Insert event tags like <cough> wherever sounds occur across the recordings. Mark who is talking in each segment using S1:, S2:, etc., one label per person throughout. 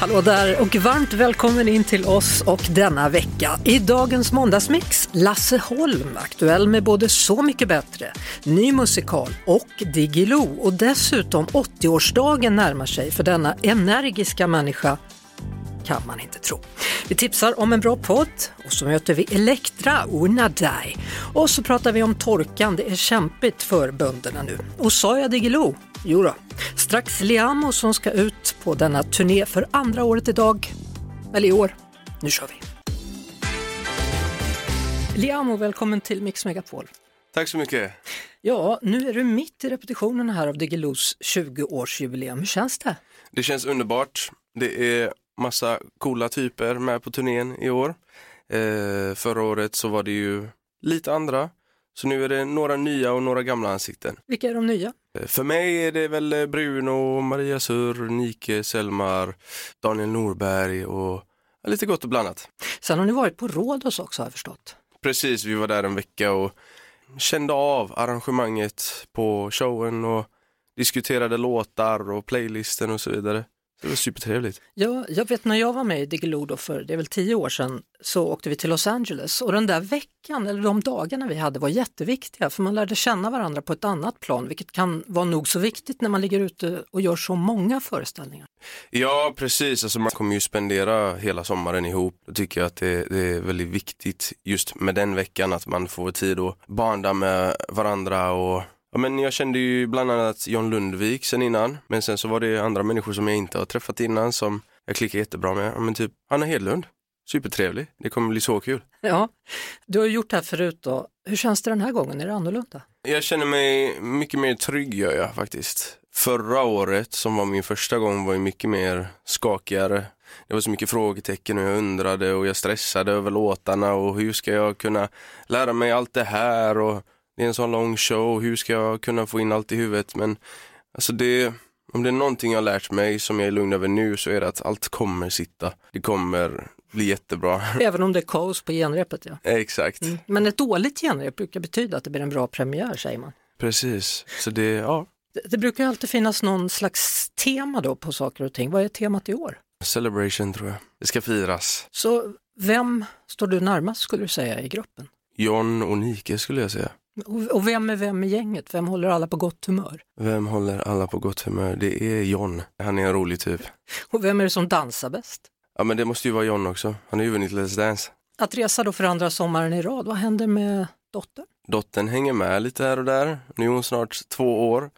S1: Hallå där och varmt välkommen in till oss och denna vecka. I dagens måndagsmix, Lasse Holm, aktuell med både Så mycket bättre, ny musikal och Diggiloo. Och dessutom 80-årsdagen närmar sig för denna energiska människa kan man inte tro. Vi tipsar om en bra podd och så möter vi Elektra Una Dai. Och så pratar vi om torkan, det är kämpigt för bönderna nu. Och sa jag Diggiloo? Jo då. strax Liamo som ska ut på denna turné för andra året idag, eller i år. Nu kör vi! Liamo, välkommen till Mix Megapol.
S2: Tack så mycket.
S1: Ja, nu är du mitt i repetitionen här av Diggiloos 20-årsjubileum. Hur känns det?
S2: Det känns underbart. Det är massa coola typer med på turnén i år. Eh, förra året så var det ju lite andra. Så nu är det några nya och några gamla ansikten.
S1: Vilka är de nya?
S2: Eh, För mig är det väl eh, Bruno, Maria Surr, Nike, Selmar, Daniel Norberg och lite gott och blandat.
S1: Sen har ni varit på Rhodos också har jag förstått.
S2: Precis, vi var där en vecka och kände av arrangemanget på showen och diskuterade låtar och playlisten och så vidare. Det var supertrevligt.
S1: Ja, jag vet när jag var med i Diggiloo då för det är väl tio år sedan så åkte vi till Los Angeles och den där veckan eller de dagarna vi hade var jätteviktiga för man lärde känna varandra på ett annat plan vilket kan vara nog så viktigt när man ligger ute och gör så många föreställningar.
S2: Ja, precis. Alltså man kommer ju spendera hela sommaren ihop. Då tycker jag att det, det är väldigt viktigt just med den veckan att man får tid att banda med varandra och Ja, men jag kände ju bland annat John Lundvik sen innan, men sen så var det andra människor som jag inte har träffat innan som jag klickar jättebra med. Ja, men typ Hanna Hedlund, supertrevlig. Det kommer bli så kul.
S1: Ja, du har gjort det här förut då. Hur känns det den här gången? Är det annorlunda?
S2: Jag känner mig mycket mer trygg gör jag faktiskt. Förra året, som var min första gång, var ju mycket mer skakigare. Det var så mycket frågetecken och jag undrade och jag stressade över låtarna och hur ska jag kunna lära mig allt det här och det är en sån lång show, hur ska jag kunna få in allt i huvudet? Men alltså det, om det är någonting jag har lärt mig som jag är lugn över nu så är det att allt kommer sitta. Det kommer bli jättebra. <laughs>
S1: Även om det är kaos på genrepet ja.
S2: Exakt,
S1: Men ett dåligt genrep brukar betyda att det blir en bra premiär säger man.
S2: precis. Så det, ja,
S1: Det, det brukar alltid finnas någon slags tema då på saker och ting. Vad är temat i år?
S2: celebration tror jag. Det ska firas.
S1: Så vem står du närmast skulle du säga i gruppen?
S2: John och Nike skulle jag säga.
S1: Och, vem är vem i gänget? Vem håller alla på gott humör?
S2: Vem håller alla på gott humör? Det är John. Han är en rolig typ.
S1: Och vem är det som dansar bäst?
S2: Ja men det måste ju vara John också. Han har ju vunnit Let's Dance.
S1: Att resa då för andra sommaren i rad, vad händer med dottern?
S2: Dottern hänger med lite här och där. Nu är hon snart två år.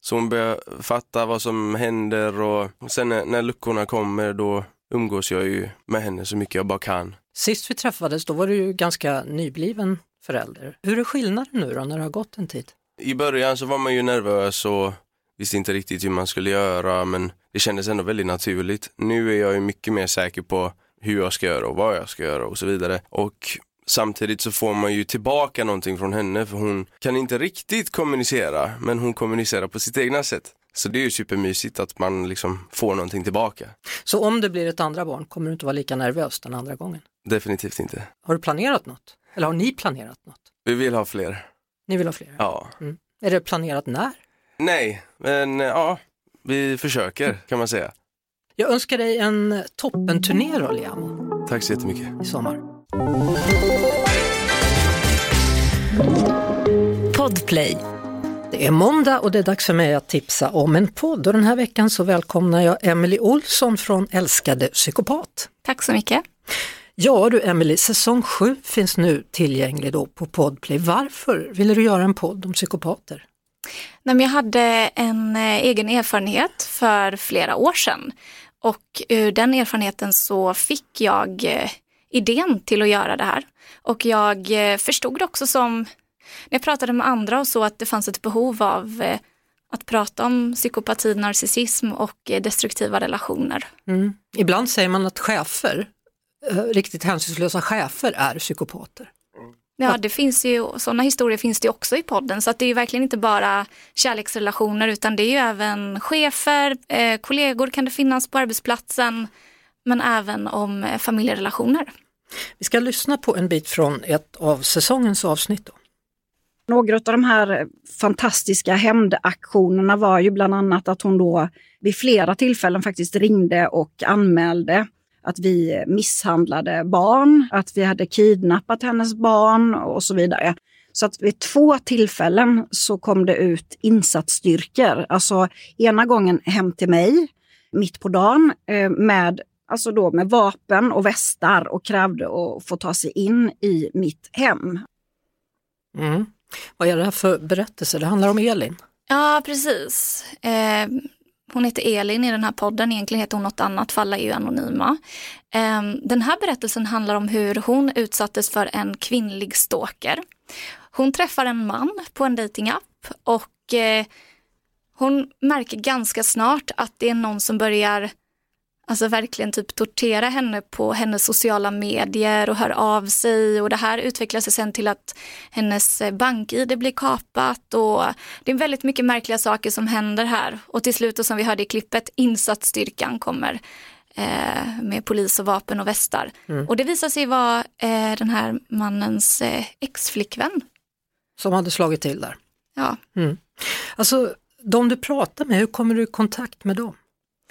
S2: Så hon börjar fatta vad som händer och sen när, när luckorna kommer då umgås jag ju med henne så mycket jag bara kan.
S1: Sist vi träffades då var du ju ganska nybliven förälder. Hur är skillnaden nu då när det har gått en tid?
S2: I början så var man ju nervös och visste inte riktigt hur man skulle göra men det kändes ändå väldigt naturligt. Nu är jag ju mycket mer säker på hur jag ska göra och vad jag ska göra och så vidare. Och samtidigt så får man ju tillbaka någonting från henne för hon kan inte riktigt kommunicera men hon kommunicerar på sitt egna sätt. Så det är ju supermysigt att man liksom får någonting tillbaka.
S1: Så om det blir ett andra barn, kommer du inte vara lika nervös den andra gången?
S2: Definitivt inte.
S1: Har du planerat något? Eller har ni planerat något?
S2: Vi vill ha fler.
S1: Ni vill ha fler?
S2: Ja.
S1: Mm. Är det planerat när?
S2: Nej, men ja, vi försöker kan man säga.
S1: Jag önskar dig en toppenturné då, Liamo,
S2: Tack så jättemycket.
S1: i sommar.
S3: Podplay.
S1: Det är måndag och det är dags för mig att tipsa om en podd och den här veckan så välkomnar jag Emily Olsson från Älskade psykopat.
S4: Tack så mycket.
S1: Ja du Emily, säsong 7 finns nu tillgänglig då på Podplay. Varför ville du göra en podd om psykopater?
S4: Nej, men jag hade en eh, egen erfarenhet för flera år sedan och ur den erfarenheten så fick jag eh, idén till att göra det här. Och jag eh, förstod det också som När jag pratade med andra och så att det fanns ett behov av att prata om psykopati, narcissism och destruktiva relationer.
S1: Mm. Ibland säger man att chefer, riktigt hänsynslösa chefer är psykopater.
S4: Ja, det finns ju, sådana historier finns det också i podden, så att det är verkligen inte bara kärleksrelationer utan det är ju även chefer, eh, kollegor kan det finnas på arbetsplatsen, men även om eh, familjerelationer.
S1: Vi ska lyssna på en bit från ett av säsongens avsnitt. Då.
S5: Några av de här fantastiska hämndaktionerna var ju bland annat att hon då vid flera tillfällen faktiskt ringde och anmälde att vi misshandlade barn, att vi hade kidnappat hennes barn och så vidare. Så att vid två tillfällen så kom det ut insatsstyrkor. Alltså ena gången hem till mig mitt på dagen eh, med, alltså då med vapen och västar och krävde att få ta sig in i mitt hem.
S1: Mm. Vad är det här för berättelse? Det handlar om Elin.
S4: Ja, precis. Eh, hon heter Elin i den här podden, egentligen heter hon något annat, för alla är ju anonyma. Ehm, den här berättelsen handlar om hur hon utsattes för en kvinnlig stalker. Hon träffar en man på en datingapp och eh, hon märker ganska snart att det är någon som börjar alltså verkligen typ tortera henne på hennes sociala medier och hör av sig och det här utvecklar sig sen till att hennes bank-id blir kapat och det är väldigt mycket märkliga saker som händer här och till slut och som vi hörde i klippet insatsstyrkan kommer eh, med polis och vapen och västar mm. och det visar sig vara eh, den här mannens eh, ex-flickvän.
S1: Som hade slagit till där?
S4: Ja.
S1: Mm. Alltså de du pratar med, hur kommer du i kontakt med dem?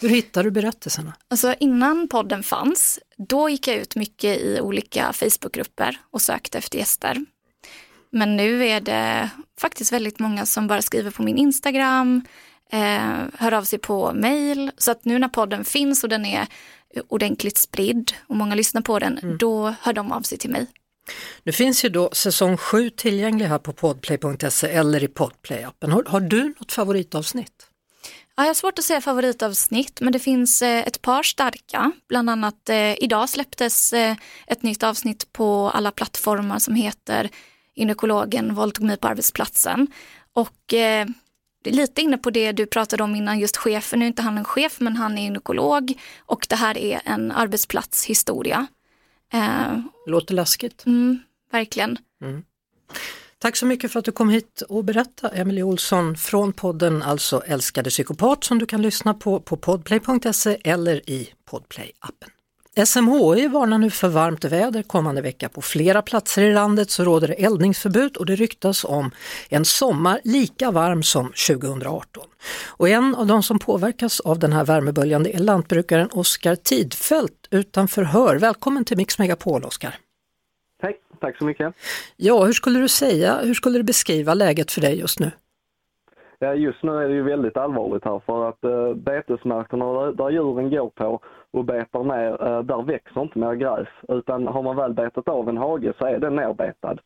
S1: Hur hittar du berättelserna?
S4: Alltså innan podden fanns, då gick jag ut mycket i olika Facebookgrupper och sökte efter gäster. Men nu är det faktiskt väldigt många som bara skriver på min Instagram, eh, hör av sig på mail. Så att nu när podden finns och den är ordentligt spridd och många lyssnar på den, mm. då hör de av sig till mig.
S1: Nu finns ju då säsong 7 tillgänglig här på podplay.se eller i podplay-appen. Har, har du något favoritavsnitt?
S4: Ja, jag har svårt att säga favoritavsnitt, men det finns eh, ett par starka. Bland annat eh, idag släpptes eh, ett nytt avsnitt på alla plattformar som heter Gynekologen mig på arbetsplatsen. Och eh, lite inne på det du pratade om innan, just chefen. Nu är inte han en chef, men han är gynekolog och det här är en arbetsplatshistoria.
S1: Eh, Låter läskigt.
S4: Mm, verkligen.
S1: Mm. Tack så mycket för att du kom hit och berättade, Emelie Olsson från podden alltså Älskade psykopat som du kan lyssna på på podplay.se eller i Podplay-appen. SMHI varnar nu för varmt väder kommande vecka. På flera platser i landet så råder det eldningsförbud och det ryktas om en sommar lika varm som 2018. Och en av de som påverkas av den här värmeböljan är lantbrukaren Oskar Tidfält utan förhör. Välkommen till Mix Megapol Oskar!
S6: Tack så mycket.
S1: Ja, hur skulle du säga, hur skulle du beskriva läget för dig just nu?
S6: Ja, just nu är det ju väldigt allvarligt här för att eh, betesmarkerna där, där djuren går på och betar ner, eh, där växer inte mer gräs. Utan har man väl betat av en hage så är den nerbetad.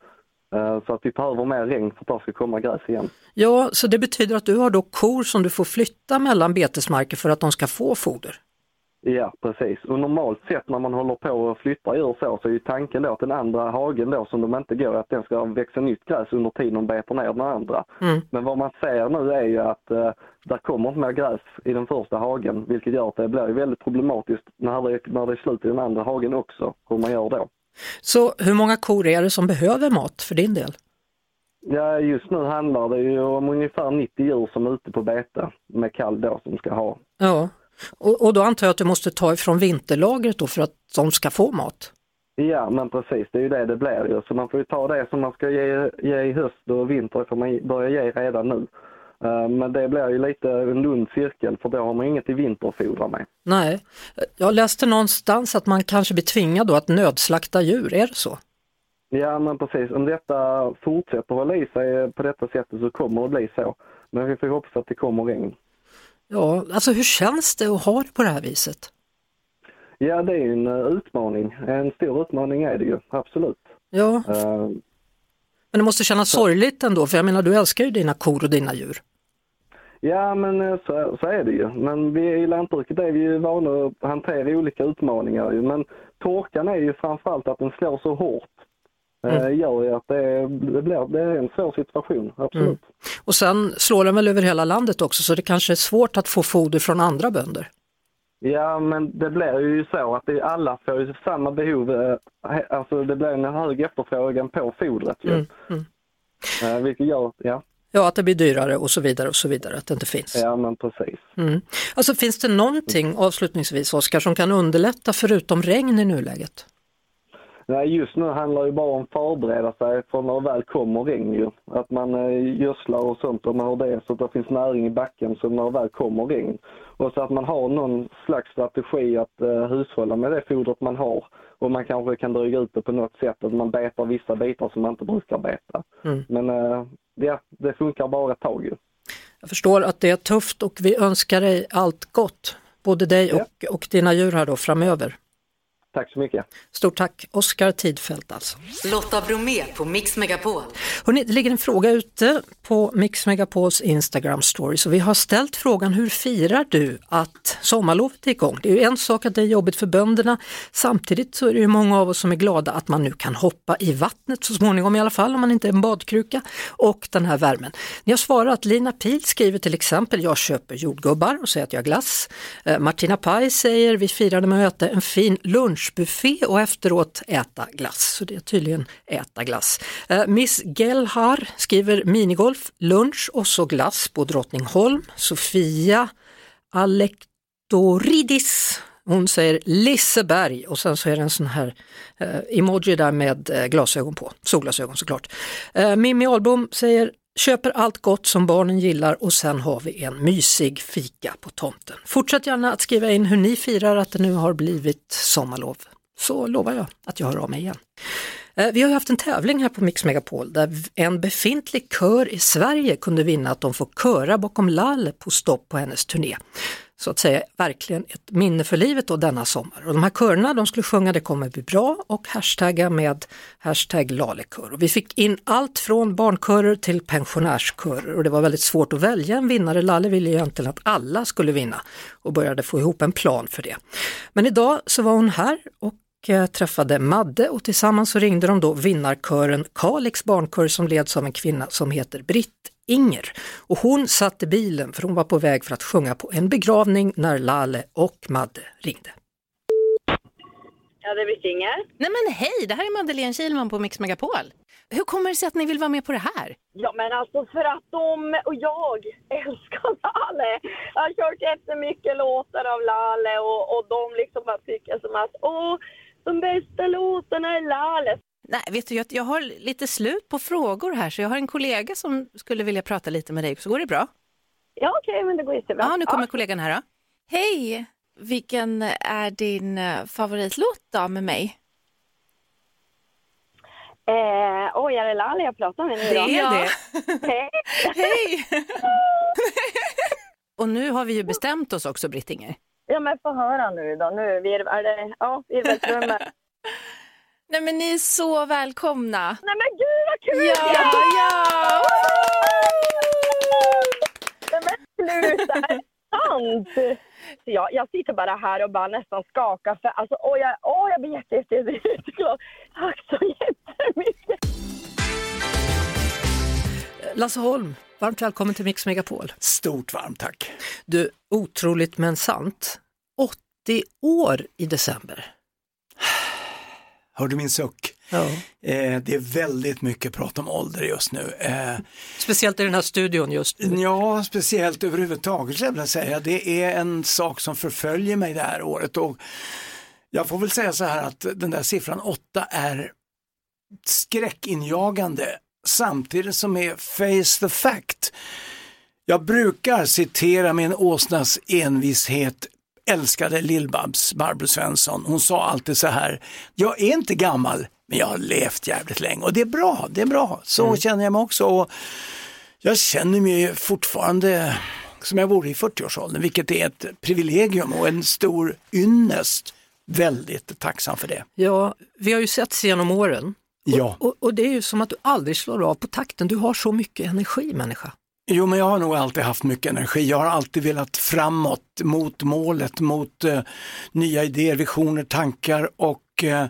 S6: Eh, så att vi behöver mer regn för att det ska komma gräs igen.
S1: Ja, så det betyder att du har då kor som du får flytta mellan betesmarker för att de ska få foder?
S6: Ja, precis. Och normalt sett när man håller på och flyttar djur så, så är ju tanken då att den andra hagen då som de inte går, att den ska växa nytt gräs under tiden de betar ner den andra. Mm. Men vad man ser nu är ju att eh, där kommer inte mer gräs i den första hagen, vilket gör att det blir väldigt problematiskt när det, när det är slut i den andra hagen också, hur man gör då.
S1: Så hur många kor är det som behöver mat för din del?
S6: Ja, just nu handlar det ju om ungefär 90 djur som är ute på bete med kalv då som ska ha.
S1: Ja, och, och då antar jag att du måste ta ifrån vinterlagret då för att de ska få mat?
S6: Ja, men precis, det är ju det det blir ju. Så man får ju ta det som man ska ge, ge i höst och vinter får man börja ge redan nu. Uh, men det blir ju lite en lund cirkel för då har man inget i vinter att fodra med.
S1: Nej, jag läste någonstans att man kanske blir tvingad då att nödslakta djur, är det så?
S6: Ja men precis, om detta fortsätter hålla i sig på detta sättet så kommer det bli så. Men vi får hoppas att det kommer regn.
S1: Ja, alltså hur känns det att ha det på det här viset?
S6: Ja, det är en uh, utmaning. En stor utmaning är det ju, absolut.
S1: Ja. Uh, men det måste kännas så. sorgligt ändå, för jag menar du älskar ju dina kor och dina djur.
S6: Ja, men uh, så, så är det ju. Men vi i lantbruket är vi ju vana att hantera olika utmaningar. Men torkan är ju framförallt att den slår så hårt mm. gör ju att det, det, blir, det är en svår situation, absolut. Mm.
S1: Och sen slår den väl över hela landet också så det kanske är svårt att få foder från andra bönder?
S6: Ja, men det blir ju så att det, alla får ju samma behov. Eh, alltså det blir en hög efterfrågan på fodret ju. Mm, mm. Uh, vilket gör, ja.
S1: Ja, att det blir dyrare och så vidare och så vidare, att det inte finns.
S6: Ja, men precis.
S1: Mm. Alltså finns det någonting avslutningsvis, Oskar, som kan underlätta förutom regn i nuläget?
S6: Nej, just nu handlar det bara om att förbereda sig för när det väl kommer regn ju. Att man eh, gödslar och sånt och man har det så att det finns näring i backen så när det väl kommer regn. Och så att man har någon slags strategi att uh, hushålla med det fodret man har. Och man kanske kan dryga ut det på något sätt, att man betar vissa bitar som man inte brukar beta. Mm. Men uh, ja, det funkar bara ett tag ju.
S1: Jag förstår att det är tufft och vi önskar dig allt gott, både dig ja. och, och dina djur här då framöver.
S6: Tack så mycket.
S1: Stort tack, Oskar Tidfält alltså.
S3: Lotta Bromé på Mix Megapol.
S1: Hörrni, det ligger en fråga ute på Mix Megapols Instagram story så vi har ställt frågan hur firar du att sommarlovet är igång? Det är ju en sak att det är jobbigt för bönderna, samtidigt så är det ju många av oss som är glada att man nu kan hoppa i vattnet så småningom i alla fall om man inte är en badkruka och den här värmen. Ni har svarat, Lina Pil skriver till exempel jag köper jordgubbar och säger att jag har glass. Eh, Martina Paj säger vi firade med att äta en fin lunch lunchbuffé och efteråt äta glass. Så det är tydligen äta glass. Eh, Miss Gelhar skriver minigolf, lunch och så glass på Drottningholm. Sofia Alektoridis hon säger Liseberg och sen så är det en sån här eh, emoji där med eh, glasögon på, solglasögon såklart. Eh, Mimmi Ahlbom säger köper allt gott som barnen gillar och sen har vi en mysig fika på tomten. Fortsätt gärna att skriva in hur ni firar att det nu har blivit sommarlov, så lovar jag att jag hör av mig igen. Eh, vi har haft en tävling här på Mix Megapol där en befintlig kör i Sverige kunde vinna att de får köra bakom Lalle på stopp på hennes turné så att säga verkligen ett minne för livet då denna sommar. Och de här körerna de skulle sjunga Det kommer bli bra och hashtagga med hashtag lalekör. Och vi fick in allt från barnkörer till pensionärskörer och det var väldigt svårt att välja en vinnare. Lalle ville egentligen att alla skulle vinna och började få ihop en plan för det. Men idag så var hon här och eh, träffade Madde och tillsammans så ringde de då vinnarkören Kalix barnkör som leds av en kvinna som heter Britt Inger. Och hon satt i bilen för hon var på väg för att sjunga på en begravning när Lale och Madde ringde.
S7: Ja, det är Britt Inger.
S8: Nej men hej, det här är Madeleine Kilman på Mix Megapol. Hur kommer det sig att ni vill vara med på det här?
S7: Ja men alltså för att de och jag älskar <laughs> Lale. Jag har kört jättemycket låtar av Lale och, och de liksom bara tycker som att åh, de bästa låtarna är Lale.
S8: Nej, vet du, jag, jag har lite slut på frågor här så jag har en kollega som skulle vilja prata lite med dig. Så går det bra?
S7: Ja, okej, okay, men det går jättebra.
S8: Ja, nu kommer ja. kollegan här då. Hej! Vilken är din eh, favoritlåt då med mig?
S7: Eh, oj, är det Lali jag pratar med nu
S8: då? Det är det. <laughs>
S7: Hej!
S8: Hej! <laughs> Och nu har vi ju bestämt oss också, Brittinger.
S7: Ja, men få höra nu då. Nu, vi är, är det, ja, virveltrumma. <laughs>
S8: Nej men ni är så välkomna.
S7: Nej men gud vad kul!
S8: Ja, ja!
S7: Nej men sluta, är det sant? jag, jag sitter bara här och bara nästan skakar för alltså, åh, jag, åh, jag blir jätte, jätte, jätteglad. Tack så jättemycket!
S1: Lasse Holm, varmt välkommen till Mix Megapol.
S9: Stort varmt tack.
S1: Du, otroligt men sant, 80 år i december.
S9: Hör du min suck?
S1: Ja.
S9: Eh, det är väldigt mycket prat om ålder just nu. Eh,
S1: speciellt i den här studion just nu.
S9: Ja, speciellt överhuvudtaget skulle jag säga. Det är en sak som förföljer mig det här året. Och jag får väl säga så här att den där siffran 8 är skräckinjagande samtidigt som är face the fact. Jag brukar citera min åsnas envishet älskade Lill-Babs, Barbro Svensson, hon sa alltid så här, jag är inte gammal, men jag har levt jävligt länge och det är bra, det är bra. Så mm. känner jag mig också. Och jag känner mig fortfarande som jag vore i 40-årsåldern, vilket är ett privilegium och en stor ynnest. Väldigt tacksam för det.
S1: Ja, vi har ju setts genom åren.
S9: Ja.
S1: Och, och, och, det är ju som att du aldrig slår av på takten, du har så mycket energi människa.
S9: Jo, men jag har nog alltid haft mycket energi. Jag har alltid velat framåt mot målet, mot eh, nya idéer, visioner, tankar och eh,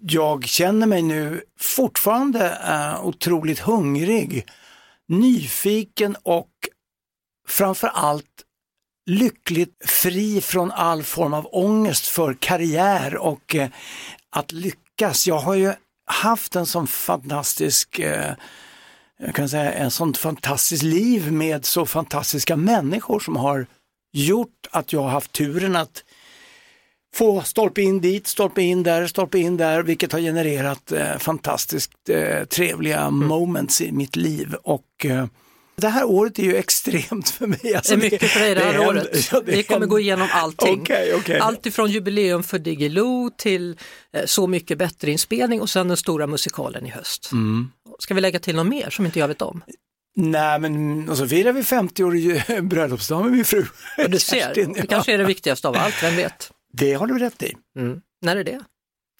S9: jag känner mig nu fortfarande eh, otroligt hungrig, nyfiken och framför allt lyckligt fri från all form av ångest för karriär och eh, att lyckas. Jag har ju haft en sån fantastisk eh, jag kan säga en sånt fantastiskt liv med så fantastiska människor som har gjort att jag har haft turen att få stolpe in dit, stolpe in där, stolpe in där, vilket har genererat eh, fantastiskt eh, trevliga mm. moments i mitt liv. Och eh, det här året är ju extremt för mig.
S1: Alltså, det är mycket för dig det här det året. Ja, det Vi kommer gå igenom allting.
S9: Okay, okay.
S1: Allt ifrån jubileum för Diggiloo till eh, Så mycket bättre inspelning och sen den stora musikalen i höst. Mm. Ska vi lägga till något mer som inte jag vet om?
S9: Nej men och så firar vi 50-årig <laughs> bröllopsdag med min fru.
S1: Och du ser, Kerstin, det kanske är det viktigaste av allt, vem vet?
S9: Det har du rätt i.
S1: Mm. När är det?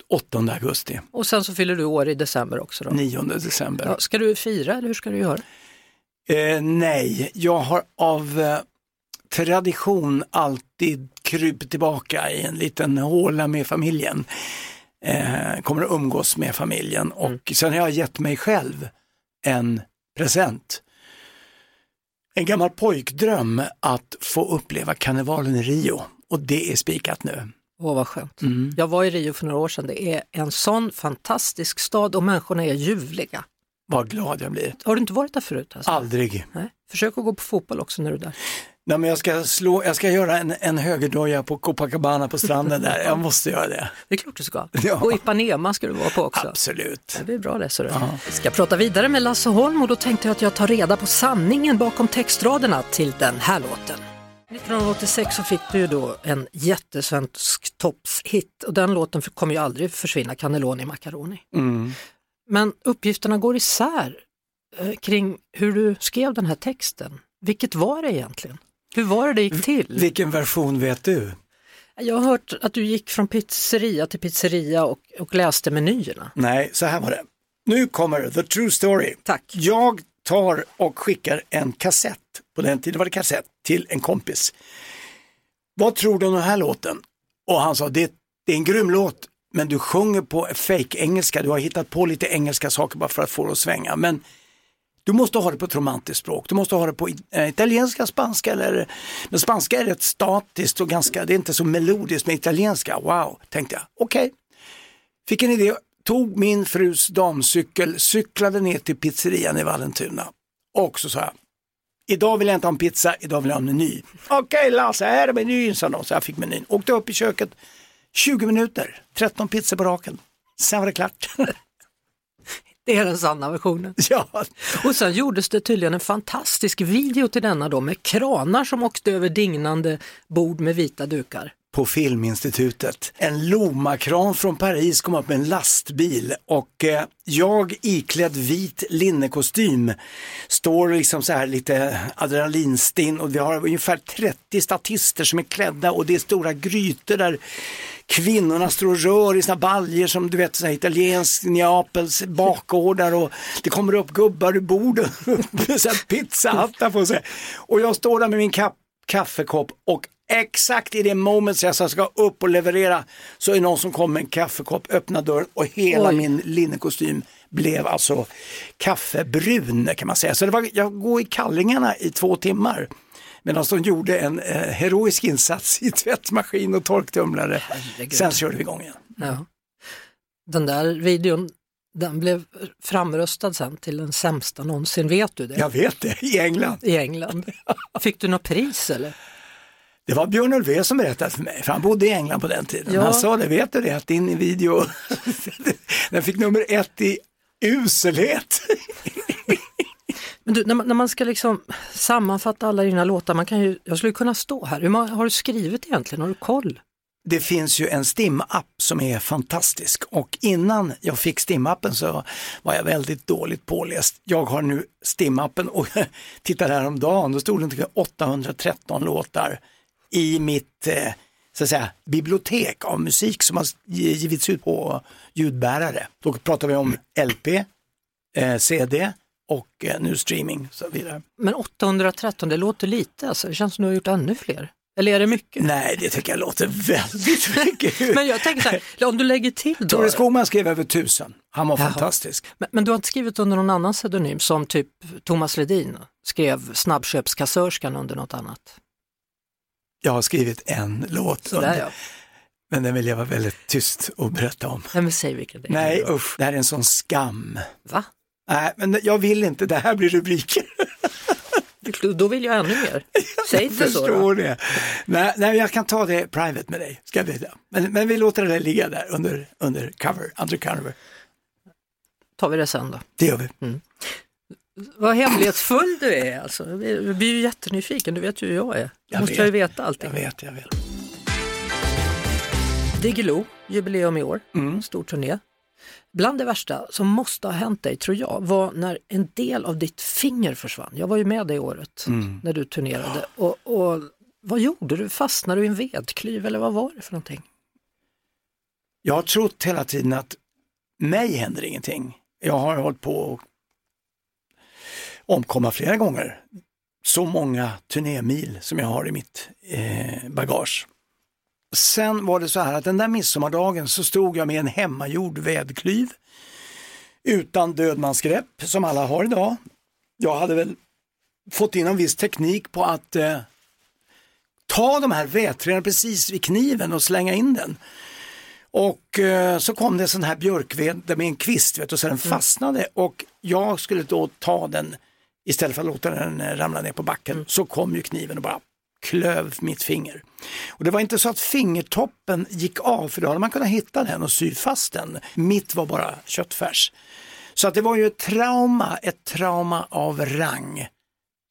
S9: 8 augusti.
S1: Och sen så fyller du år i december också? Då.
S9: 9 december.
S1: Ja, ska du fira eller hur ska du göra?
S9: Eh, nej, jag har av eh, tradition alltid krypit tillbaka i en liten håla med familjen. Eh, kommer att umgås med familjen och mm. sen har jag gett mig själv en present. En gammal pojkdröm att få uppleva karnevalen i Rio och det är spikat nu.
S1: Åh vad skönt. Mm. Jag var i Rio för några år sedan. Det är en sån fantastisk stad och människorna är ljuvliga.
S9: Vad glad jag blir.
S1: Har du inte varit där förut? Alltså?
S9: Aldrig.
S1: Nej. Försök att gå på fotboll också när du är där.
S9: Nej, men jag, ska slå, jag ska göra en, en högerdoja på Copacabana på stranden där. Jag måste göra det.
S1: Det är klart du ska. Ja. Och Ipanema ska du vara på också.
S9: Absolut.
S1: Det blir bra det. Så Vi ska prata vidare med Lasse Holm och då tänkte jag att jag tar reda på sanningen bakom textraderna till den här låten. 1986 så fick du då en jättesvensk toppshit och den låten kommer ju aldrig försvinna, Cannelloni Macaroni.
S9: Mm.
S1: Men uppgifterna går isär eh, kring hur du skrev den här texten. Vilket var det egentligen? Hur var det det gick till?
S9: Vilken version vet du?
S1: Jag har hört att du gick från pizzeria till pizzeria och, och läste menyerna.
S9: Nej, så här var det. Nu kommer the true story.
S1: Tack.
S9: Jag tar och skickar en kassett, på den tiden var det kassett, till en kompis. Vad tror du om den här låten? Och han sa, det, det är en grym låt, men du sjunger på fake engelska du har hittat på lite engelska saker bara för att få det att svänga. Men du måste ha det på ett romantiskt språk, du måste ha det på eh, italienska, spanska eller, men spanska är rätt statiskt och ganska, det är inte så melodiskt med italienska, wow, tänkte jag, okej. Okay. Fick en idé, tog min frus damcykel, cyklade ner till pizzerian i Vallentuna och så sa jag, idag vill jag inte ha en pizza, idag vill jag ha en meny. Okej okay, Lasse, här är menyn, sa de, så jag fick menyn. Åkte upp i köket, 20 minuter, 13 pizzor på raken. Sen var det klart. <laughs>
S1: Det är den sanna versionen. <laughs>
S9: Ja.
S1: Och sen gjordes det tydligen en fantastisk video till denna då med kranar som åkte över dignande bord med vita dukar
S9: på Filminstitutet. En Lomakran från Paris kom upp med en lastbil och eh, jag iklädd vit linnekostym står liksom så här lite adrenalinstinn och vi har ungefär 30 statister som är klädda och det är stora grytor där kvinnorna står och rör i sina baljer som du vet så här, italiensk Neapels bakgårdar och det kommer upp gubbar ur borden med <laughs> pizzahattar på sig. Och jag står där med min kaffekopp och Exakt i det moment jag ska upp och leverera så är någon som kommer med en kaffekopp, öppnar dörren och hela Oj. min linnekostym blev alltså kaffebrun kan man säga. Så det var, jag går i kallingarna i två timmar. Medan de gjorde en eh, heroisk insats i tvättmaskin och torktumlare. Herregud. Sen körde vi igång igen.
S1: Ja. Den där videon den blev framröstad sen till den sämsta någonsin, vet du det?
S9: Jag vet det, i England.
S1: I England. <laughs> Fick du något pris eller?
S9: Det var Björn Ulvaeus som berättade för mig, för han bodde i England på den tiden. Ja. Han sa det, vet du det, att din video, <laughs> den fick nummer ett i uselhet. <laughs>
S1: Men du, när man, när man ska liksom sammanfatta alla dina låtar, man kan ju, jag skulle kunna stå här, hur har du skrivit egentligen, har du koll?
S9: Det finns ju en STIM-app som är fantastisk och innan jag fick STIM-appen så var jag väldigt dåligt påläst. Jag har nu STIM-appen och <laughs> tittade häromdagen, då stod det 813 låtar i mitt eh, så att säga, bibliotek av musik som har givits ut på ljudbärare. Då pratar vi om LP, eh, CD och eh, nu streaming. Så vidare.
S1: Men 813, det låter lite alltså. Det känns som du har gjort ännu fler. Eller är det mycket?
S9: Nej, det tycker jag låter väldigt <laughs> mycket.
S1: Men jag tänker så här, om du lägger till då.
S9: Tore Skogman skrev över tusen. Han var
S1: Jaha.
S9: fantastisk.
S1: Men, men du har inte skrivit under någon annan pseudonym som typ Thomas Ledin skrev Snabbköpskassörskan under något annat?
S9: Jag har skrivit en låt.
S1: Sådär, ja.
S9: Men den vill jag vara väldigt tyst och berätta om.
S1: Nej men säg vilken det är.
S9: Nej usch, det här är en sån skam.
S1: Va?
S9: Nej, men jag vill inte, det här blir rubriker.
S1: Då vill jag ännu mer. <laughs> Säg
S9: Jag
S1: inte så då.
S9: förstår det. Nej, nej, jag kan ta det private med dig, ska jag veta. Men, men vi låter det ligga där under, under cover, undercover.
S1: Tar vi det sen då.
S9: Det gör vi.
S1: Vad hemlighetsfull du är alltså. Jag blir ju jättenyfiken, du vet ju hur jag är. Jag måste
S9: vet.
S1: jag ju veta allting.
S9: Jag vet, jag vet.
S1: Diggiloo, jubileum i år,
S9: Mm.
S1: stor turné. Bland det värsta som måste ha hänt dig, tror jag, var när en del av ditt finger försvann. Jag var ju med det året
S9: Mm.
S1: när du turnerade. Och, och vad gjorde du? Fastnade du i en vedklyv eller vad var det för någonting?
S9: Jag har trott hela tiden att mig händer ingenting. Jag har hållit på att omkomma flera gånger. Så många turnémil som jag har i mitt eh, bagage. Sen var det så här att den där midsommardagen så stod jag med en hemmagjord vedklyv utan dödmansgrepp som alla har idag. Jag hade väl fått in en viss teknik på att eh, ta de här vedträden precis vid kniven och slänga in den. Och eh, så kom det sån här björkved med en kvist vet du, så den fastnade och jag skulle då ta den istället för att låta den eh, ramla ner på backen. Så kom ju kniven och bara klöv mitt finger. Och det var inte så att fingertoppen gick av för då hade man kunnat hitta den och sy fast den. Mitt var bara köttfärs. Så att det var ju ett trauma, ett trauma av rang.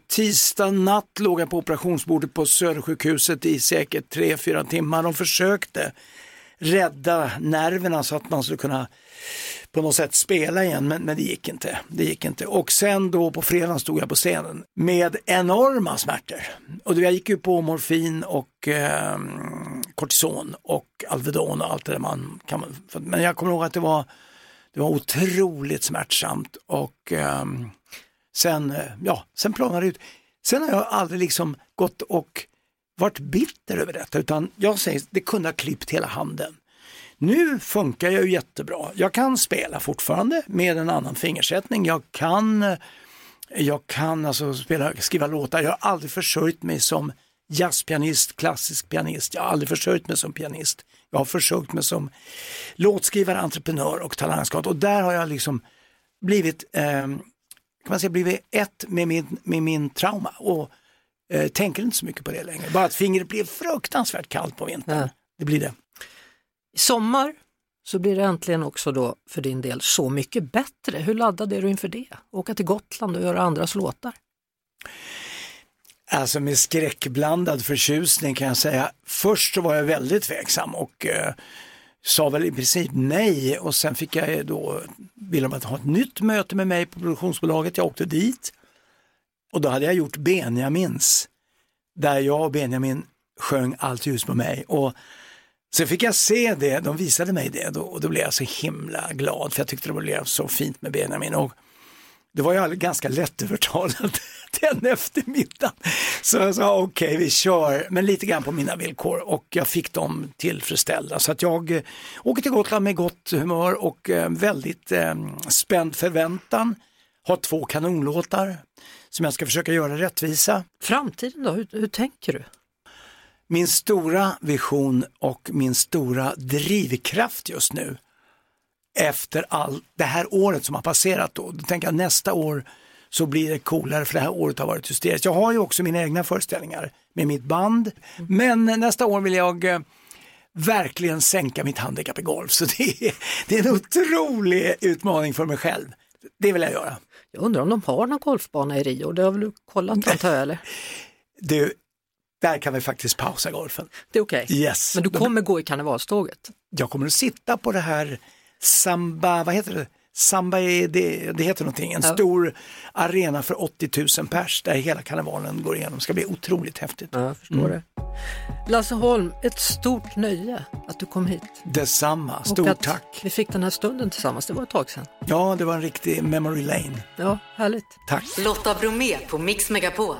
S9: Tisdag natt låg jag på operationsbordet på Södersjukhuset i säkert tre fyra timmar. De försökte rädda nerverna så att man skulle kunna på något sätt spela igen, men, men det gick inte. Det gick inte. Och sen då på fredagen stod jag på scenen med enorma smärtor. Och jag gick ju på morfin och eh, kortison och Alvedon och allt det där man kan. Men jag kommer ihåg att det var, det var otroligt smärtsamt och ehm, eh, sen, ja, sen planade det ut. Sen har jag aldrig liksom gått och varit bitter över detta utan jag säger det kunde ha klippt hela handen. Nu funkar jag ju jättebra. Jag kan spela fortfarande med en annan fingersättning. Jag kan, jag kan alltså spela, skriva låtar. Jag har aldrig försörjt mig som jazzpianist, klassisk pianist. Jag har aldrig försörjt mig som pianist. Jag har försörjt mig som låtskrivare, entreprenör och talangscout. Och där har jag liksom blivit, eh, kan man säga, blivit ett med min, med min trauma. Och eh, tänker inte så mycket på det längre. Bara att fingret blir fruktansvärt kallt på vintern. Det blir det.
S1: I sommar så blir det äntligen också då för din del Så mycket bättre. Hur laddad är du inför det? Åka till Gotland och göra andras låtar?
S9: Alltså med skräckblandad förtjusning kan jag säga. Först så var jag väldigt tveksam och eh, sa väl i princip nej och sen fick jag då, ville de ha ett nytt möte med mig på produktionsbolaget. Jag åkte dit och då hade jag gjort Benjamins där jag och Benjamin sjöng Allt ljus på mig. Och Sen fick jag se det, de visade mig det då, och då blev jag så himla glad för jag tyckte det blev så fint med Benjamin. Och det var jag ganska lättövertalad <laughs> den eftermiddagen. Så jag sa okej okay, vi kör, men lite grann på mina villkor och jag fick dem tillfredsställda. Så att jag eh, åker till Gotland med gott humör och eh, väldigt eh, spänd förväntan. Har två kanonlåtar som jag ska försöka göra rättvisa.
S1: Framtiden då, hur, hur tänker du?
S9: Min stora vision och min stora drivkraft just nu efter all, det här året som har passerat då, då tänker jag nästa år så blir det coolare för det här året har varit hysteriskt. Jag har ju också mina egna föreställningar med mitt band, men nästa år vill jag eh, verkligen sänka mitt handikapp i golf. Så det är, det är en otrolig utmaning för mig själv. Det vill jag göra.
S1: Jag undrar om de har någon golfbana i Rio, det har väl du kollat antar jag eller?
S9: Du, där kan vi faktiskt pausa golfen.
S1: Det är okej.
S9: Okay. Yes.
S1: Men du kommer gå i karnevalståget?
S9: Jag kommer att sitta på det här Samba, vad heter det? Samba, är det, det heter någonting, en ja. stor arena för 80 000 pers där hela karnevalen går igenom. Det ska bli otroligt häftigt.
S1: Ja, jag förstår mm. det. Lasse Holm, ett stort nöje att du kom hit.
S9: Detsamma, stort tack.
S1: Vi fick den här stunden tillsammans, det var ett tag sedan.
S9: Ja, det var en riktig memory lane.
S1: Ja, härligt.
S9: Tack.
S3: Lotta Bromé på Mix Megapol.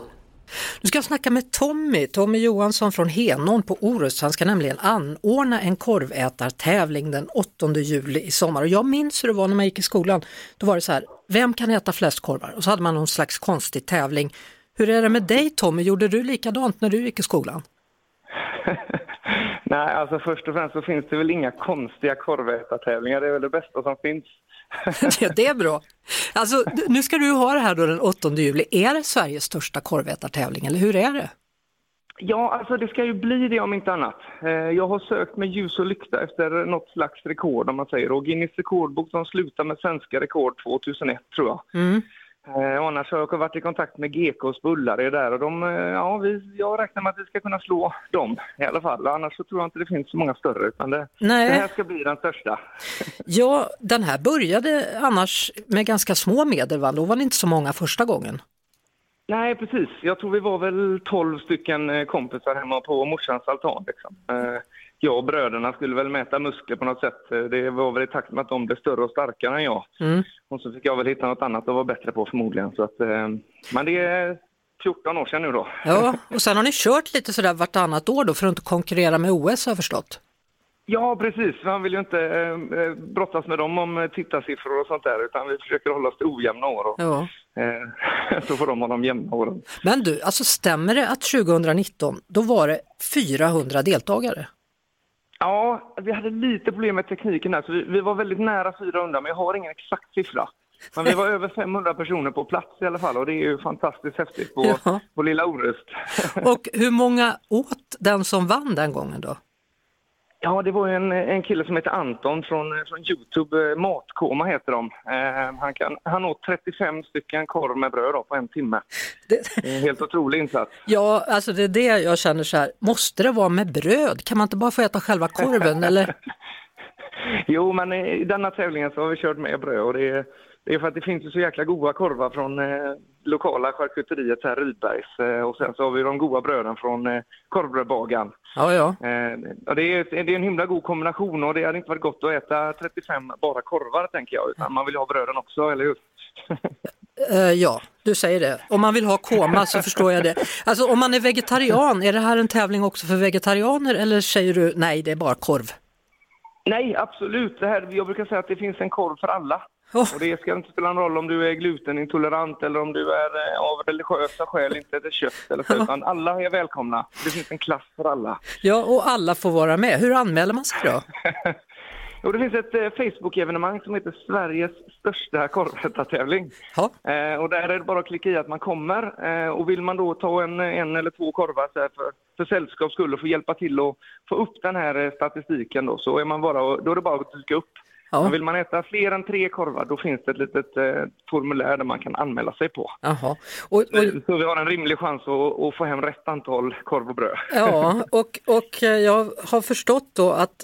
S1: Nu ska jag snacka med Tommy, Tommy Johansson från Henån på Orust. Han ska nämligen anordna en korvätartävling den 8 juli i sommar. Och jag minns hur det var när man gick i skolan. Då var det så här, vem kan äta flest korvar? Och så hade man någon slags konstig tävling. Hur är det med dig Tommy? Gjorde du likadant när du gick i skolan? <laughs>
S10: Nej, alltså först och främst så finns det väl inga konstiga korvätartävlingar. Det är väl det bästa som finns. <laughs>
S1: ja, det är bra. Alltså, nu ska du ha det här då den 8 juli. Är det Sveriges största korvätartävling eller hur är det?
S10: Ja, alltså det ska ju bli det om inte annat. Eh, jag har sökt med ljus och lykta efter något slags rekord om man säger. Och Guinness rekordbok som slutar med svenska rekord 2001 tror jag. Mm. Eh, annars har jag varit i kontakt med GKs bullare där och de, eh, ja, vi, jag räknar med att vi ska kunna slå dem i alla fall. Annars så tror jag inte det finns så många större utan det, Nej. det här ska bli den största. <laughs>
S1: Ja, den här började annars med ganska små medel va? Då var det inte så många första gången.
S10: Nej, precis. Jag tror vi var väl 12 stycken eh, kompisar hemma på morsans altan. Liksom. Eh, jag och bröderna skulle väl mäta muskler på något sätt. Eh, det var väl i takt med att de blev större och starkare än jag. Mm. Och så fick jag väl hitta något annat att vara bättre på förmodligen. Så att, men det är 14 år sedan nu då.
S1: Ja, <laughs> och sen har ni kört lite sådär vartannat år då för att inte konkurrera med OS har jag förstått.
S10: Ja, precis. Man vill ju inte eh, brottas med dem om tittarsiffror och sånt där, utan vi försöker hålla oss till ojämna år. Och, ja. eh, <laughs> så får de ha de jämna åren.
S1: Men du, alltså stämmer det att 2019, då var det 400 deltagare?
S10: Ja, vi hade lite problem med tekniken där, så vi, vi var väldigt nära 400, men jag har ingen exakt siffra. Men vi var <laughs> över 500 personer på plats i alla fall och det är ju fantastiskt häftigt på, ja. på lilla Orust.
S1: och hur många åt den som vann den gången då?
S10: Ja, det var en, en kille som heter Anton från, från Youtube, eh, Matkoma heter de. Eh, han, kan, han åt 35 stycken korv med bröd då, på en timme. Det... En helt otrolig insats.
S1: Ja, alltså det är det jag känner så här, måste det vara med bröd? Kan man inte bara få äta själva korven eller? <laughs>
S10: jo, men i denna tävlingen så har vi kört med bröd och det är det är för att det finns ju så jäkla goda korvar från eh, lokala charkuteriet här Rydbergs eh, och sen så har vi de goda bröden från eh, korvbrödbagaren.
S1: Ja, ja.
S10: Eh, det, är, det är en himla god kombination och det hade inte varit gott att äta 35 bara korvar tänker jag, utan man vill ha bröden också, eller hur?
S1: Uh, <laughs> ja, du säger det. Om man vill ha koma så förstår jag det. Alltså om man är vegetarian, är det här en tävling också för vegetarianer eller säger du nej, det är bara korv?
S10: Nej, absolut. Det här, jag brukar säga att det finns en korv för alla. Oh. Och det ska inte spela någon roll om du är glutenintolerant eller om du är eh, av religiösa skäl inte äter kött eller så, utan alla är välkomna. Det finns en klass för alla.
S1: Ja, och alla får vara med. Hur anmäler man sig då? <laughs>
S10: Jo, det finns ett eh, Facebook-evenemang som heter Sveriges största korvätartävling. Eh, och där är det bara att klicka i att man kommer. Eh, och vill man då ta en, en eller två korvar så för, för sällskaps skull och få hjälpa till att få upp den här eh, statistiken då, så är, man bara, då är det bara att dyka upp. Ja. Men vill man äta fler än tre korvar då finns det ett litet eh, formulär där man kan anmäla sig på.
S1: Jaha.
S10: Och, och... Så vi har en rimlig chans att, att, få hem rätt antal korv och bröd.
S1: Ja, <laughs> och, och eh, jag har förstått då att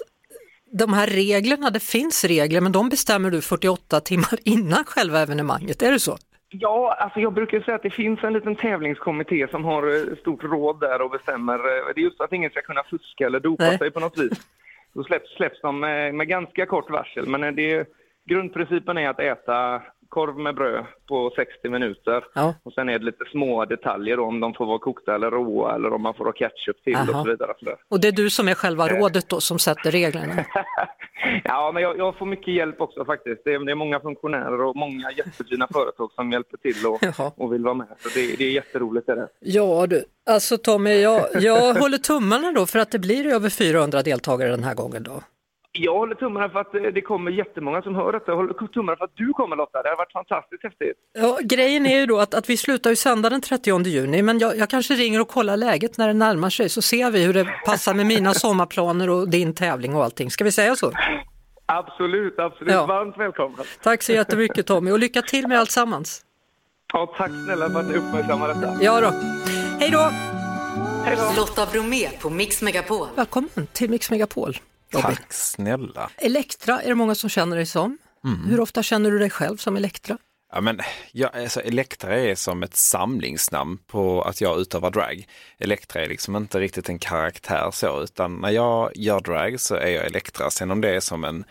S1: de här reglerna, det finns regler men de bestämmer du 48 timmar innan själva evenemanget, är det så?
S10: Ja, alltså jag brukar säga att det finns en liten tävlingskommitté som har eh, stort råd där och bestämmer. Eh, det är just att ingen ska kunna fuska eller dopa Nej. sig på något vis. Då släpps, släpps de med, med ganska kort varsel. Men det, grundprincipen är att äta korv med bröd på 60 minuter. Ja. Och sen är det lite små detaljer då, om de får vara kokta eller råa eller om man får ha ketchup till Aha. och så vidare.
S1: Och det är du som är själva eh. rådet då som sätter reglerna? <laughs>
S10: ja, men jag, jag, får mycket hjälp också faktiskt. Det är, det är många funktionärer och många jättefina företag som hjälper till och, <laughs> och vill vara med. Så det, det är jätteroligt. Är det.
S1: Ja du, alltså Tommy, jag, jag håller tummarna då för att det blir över 400 deltagare den här gången då.
S10: Jag håller tummarna för att eh, det kommer jättemånga som hör detta. Jag håller tummarna för att du kommer Lotta. Det har varit fantastiskt häftigt.
S1: Ja, grejen är ju då att, att vi slutar ju sända den 30 juni, men jag, jag, kanske ringer och kollar läget när det närmar sig så ser vi hur det passar med mina sommarplaner och din tävling och allting. Ska vi säga så?
S10: Absolut, absolut. Ja. Varmt välkommen.
S1: Tack så jättemycket Tommy och lycka till med alltsammans.
S10: Ja, tack snälla för att ni uppmärksammar detta.
S1: Ja då! Hej då!
S3: Lotta Bromé på Mix Megapol.
S1: Välkommen till Mix Megapol.
S11: Tack snälla.
S1: Elektra är det många som känner dig som. Mm. Hur ofta känner du dig själv som Elektra?
S11: Ja, men, ja, alltså, Elektra är som ett samlingsnamn på att jag utövar drag. Elektra är liksom inte riktigt en karaktär så, utan när jag gör drag så är jag Elektra. Sen om det är som en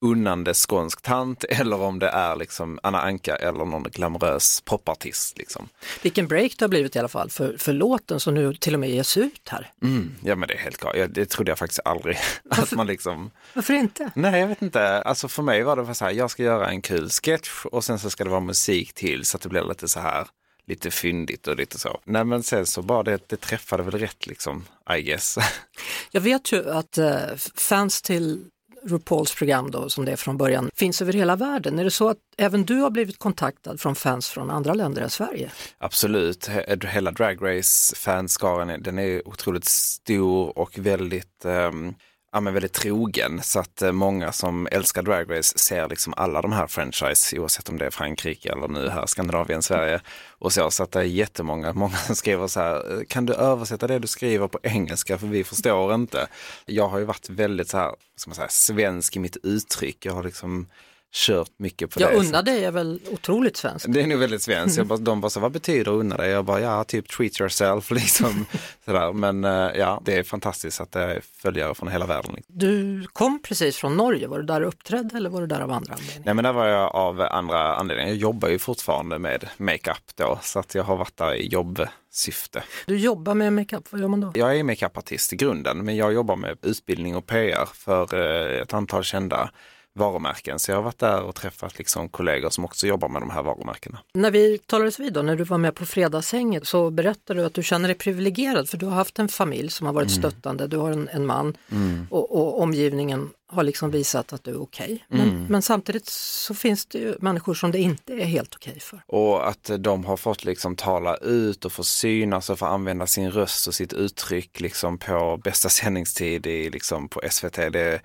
S11: unnande skånsk tant <laughs> eller om det är liksom Anna Anka eller någon glamorös popartist. Liksom.
S1: Vilken break det har blivit i alla fall för, för låten som nu till och med ges ut här.
S11: Mm, ja men det är helt klart, ja, det trodde jag faktiskt aldrig. <laughs> att man liksom...
S1: Varför inte?
S11: Nej jag vet inte, alltså för mig var det så här, jag ska göra en kul sketch och sen så ska det vara musik till så att det blir lite så här lite fyndigt och lite så. Nej men sen så bara det, det träffade väl rätt liksom, I guess. <laughs>
S1: Jag vet ju att uh, fans till RuPauls program då, som det är från början, finns över hela världen. Är det så att även du har blivit kontaktad från fans från andra länder än Sverige?
S11: Absolut, eh, hela Drag Race fanskaran den är otroligt stor och väldigt um ja, men väldigt trogen så att eh, många som älskar Drag Race ser liksom alla de här franchise oavsett om det är Frankrike eller nu här Skandinavien, Sverige och så. Så att det är jättemånga, <laughs> många som skriver så här, eh, kan du översätta det du skriver på engelska för vi förstår inte. Jag har ju varit väldigt så här, ska man säga, svensk i mitt uttryck. Jag har liksom kört mycket på
S1: jag
S11: det.
S1: Jag unnar dig är väl otroligt svenskt.
S11: Det är nog väldigt svenskt. Bara, de bara så, vad betyder unna dig? Jag bara, ja, typ treat yourself <laughs> liksom. Sådär. Men eh, ja, det är fantastiskt att det är följare från hela världen.
S1: Du kom precis från Norge, var du där och uppträdde eller var du där av andra anledningar?
S11: Nej men där var jag av andra anledningar. Jag jobbar ju fortfarande med makeup då, så att jag har varit där i jobbsyfte.
S1: Du jobbar med makeup, vad gör man då?
S11: Jag är makeupartist i grunden, men jag jobbar med utbildning och PR för eh, ett antal kända varumärken. Så jag har varit där och träffat liksom kollegor som också jobbar med de här varumärkena.
S1: När vi talades vid då, när du var med på Fredagshänget så berättade du att du känner dig privilegierad för du har haft en familj som har varit mm. stöttande, du har en, en man mm. och, och, omgivningen har liksom visat att du är okej. Okay. Men, mm. men, samtidigt så finns det ju människor som det inte är helt okej okay för.
S11: Och att de har fått liksom tala ut och få synas och få använda sin röst och sitt uttryck liksom på bästa sändningstid i, liksom på SVT. Det,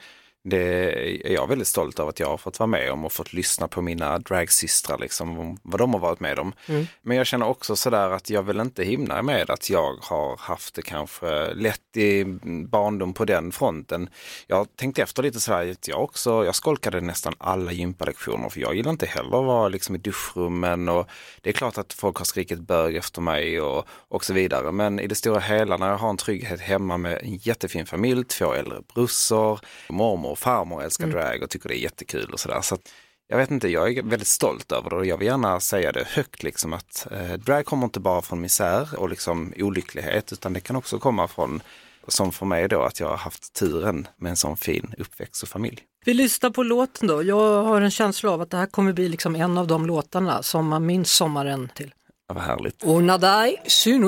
S11: det är jag väldigt stolt över att jag har fått vara med om och fått lyssna på mina dragsystrar, liksom, vad de har varit med om. Mm. Men jag känner också sådär att jag vill inte himla med att jag har haft det kanske lätt i barndom på den fronten. Jag tänkte efter lite sådär att jag också, jag skolkade nästan alla gympalektioner för jag gillar inte heller att vara liksom i duschrummen och det är klart att folk har skrikit bög efter mig och, och så vidare. Men i det stora hela när jag har en trygghet hemma med en jättefin familj, två äldre brorsor, mormor och farmor älskar mm. drag och tycker det är jättekul och sådär. Så jag vet inte, jag är väldigt stolt över det och jag vill gärna säga det högt liksom att eh, drag kommer inte bara från misär och liksom olycklighet utan det kan också komma från, som för mig då, att jag har haft turen med en sån fin uppväxt och familj.
S1: Vi lyssnar på låten då. Jag har en känsla av att det här kommer bli liksom en av de låtarna som man minns sommaren till.
S11: Ja, vad härligt.
S1: Och Nadai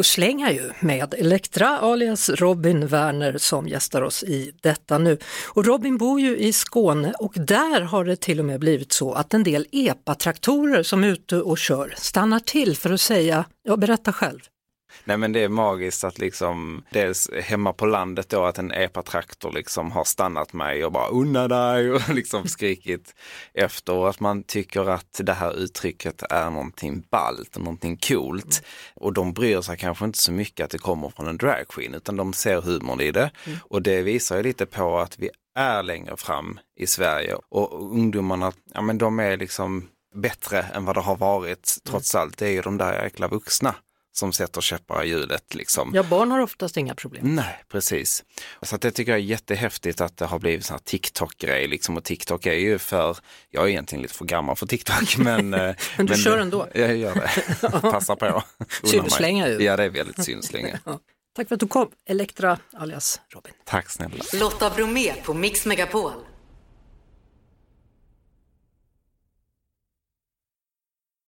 S1: slänga ju med Elektra alias Robin Werner som gästar oss i detta nu. Och Robin bor ju i Skåne och där har det till och med blivit så att en del epatraktorer som är ute och kör stannar till för att säga, ja berätta själv.
S11: Nej men det är magiskt att liksom, dels hemma på landet då att en epatraktor liksom har stannat mig och bara unna dig <laughs> och liksom skrikit efter och att man tycker att det här uttrycket är någonting ballt och någonting coolt. Och de bryr sig kanske inte så mycket att det kommer från en dragqueen utan de ser humorn i det. Mm. Och det visar ju lite på att vi är längre fram i Sverige och ungdomarna, ja men de är liksom bättre än vad det har varit trots allt. Det är ju de där jäkla vuxna som sätter käppar i hjulet. Liksom.
S1: Ja, barn har oftast inga problem.
S11: Nej, precis. Så att det tycker jag är jättehäftigt att det har blivit en TikTok-grej. Liksom. Och TikTok är ju för, jag är egentligen lite för gammal för TikTok. <laughs> Men,
S1: eh, <laughs> men du men, kör ändå? <laughs>
S11: Jag gör det, passar på.
S1: Synslänga ju.
S11: Ja, det är väldigt synslänga.
S1: ja. Tack för att du kom, Elektra alias Robin.
S11: Tack snälla.
S3: Lotta Bromé på Mix Megapol.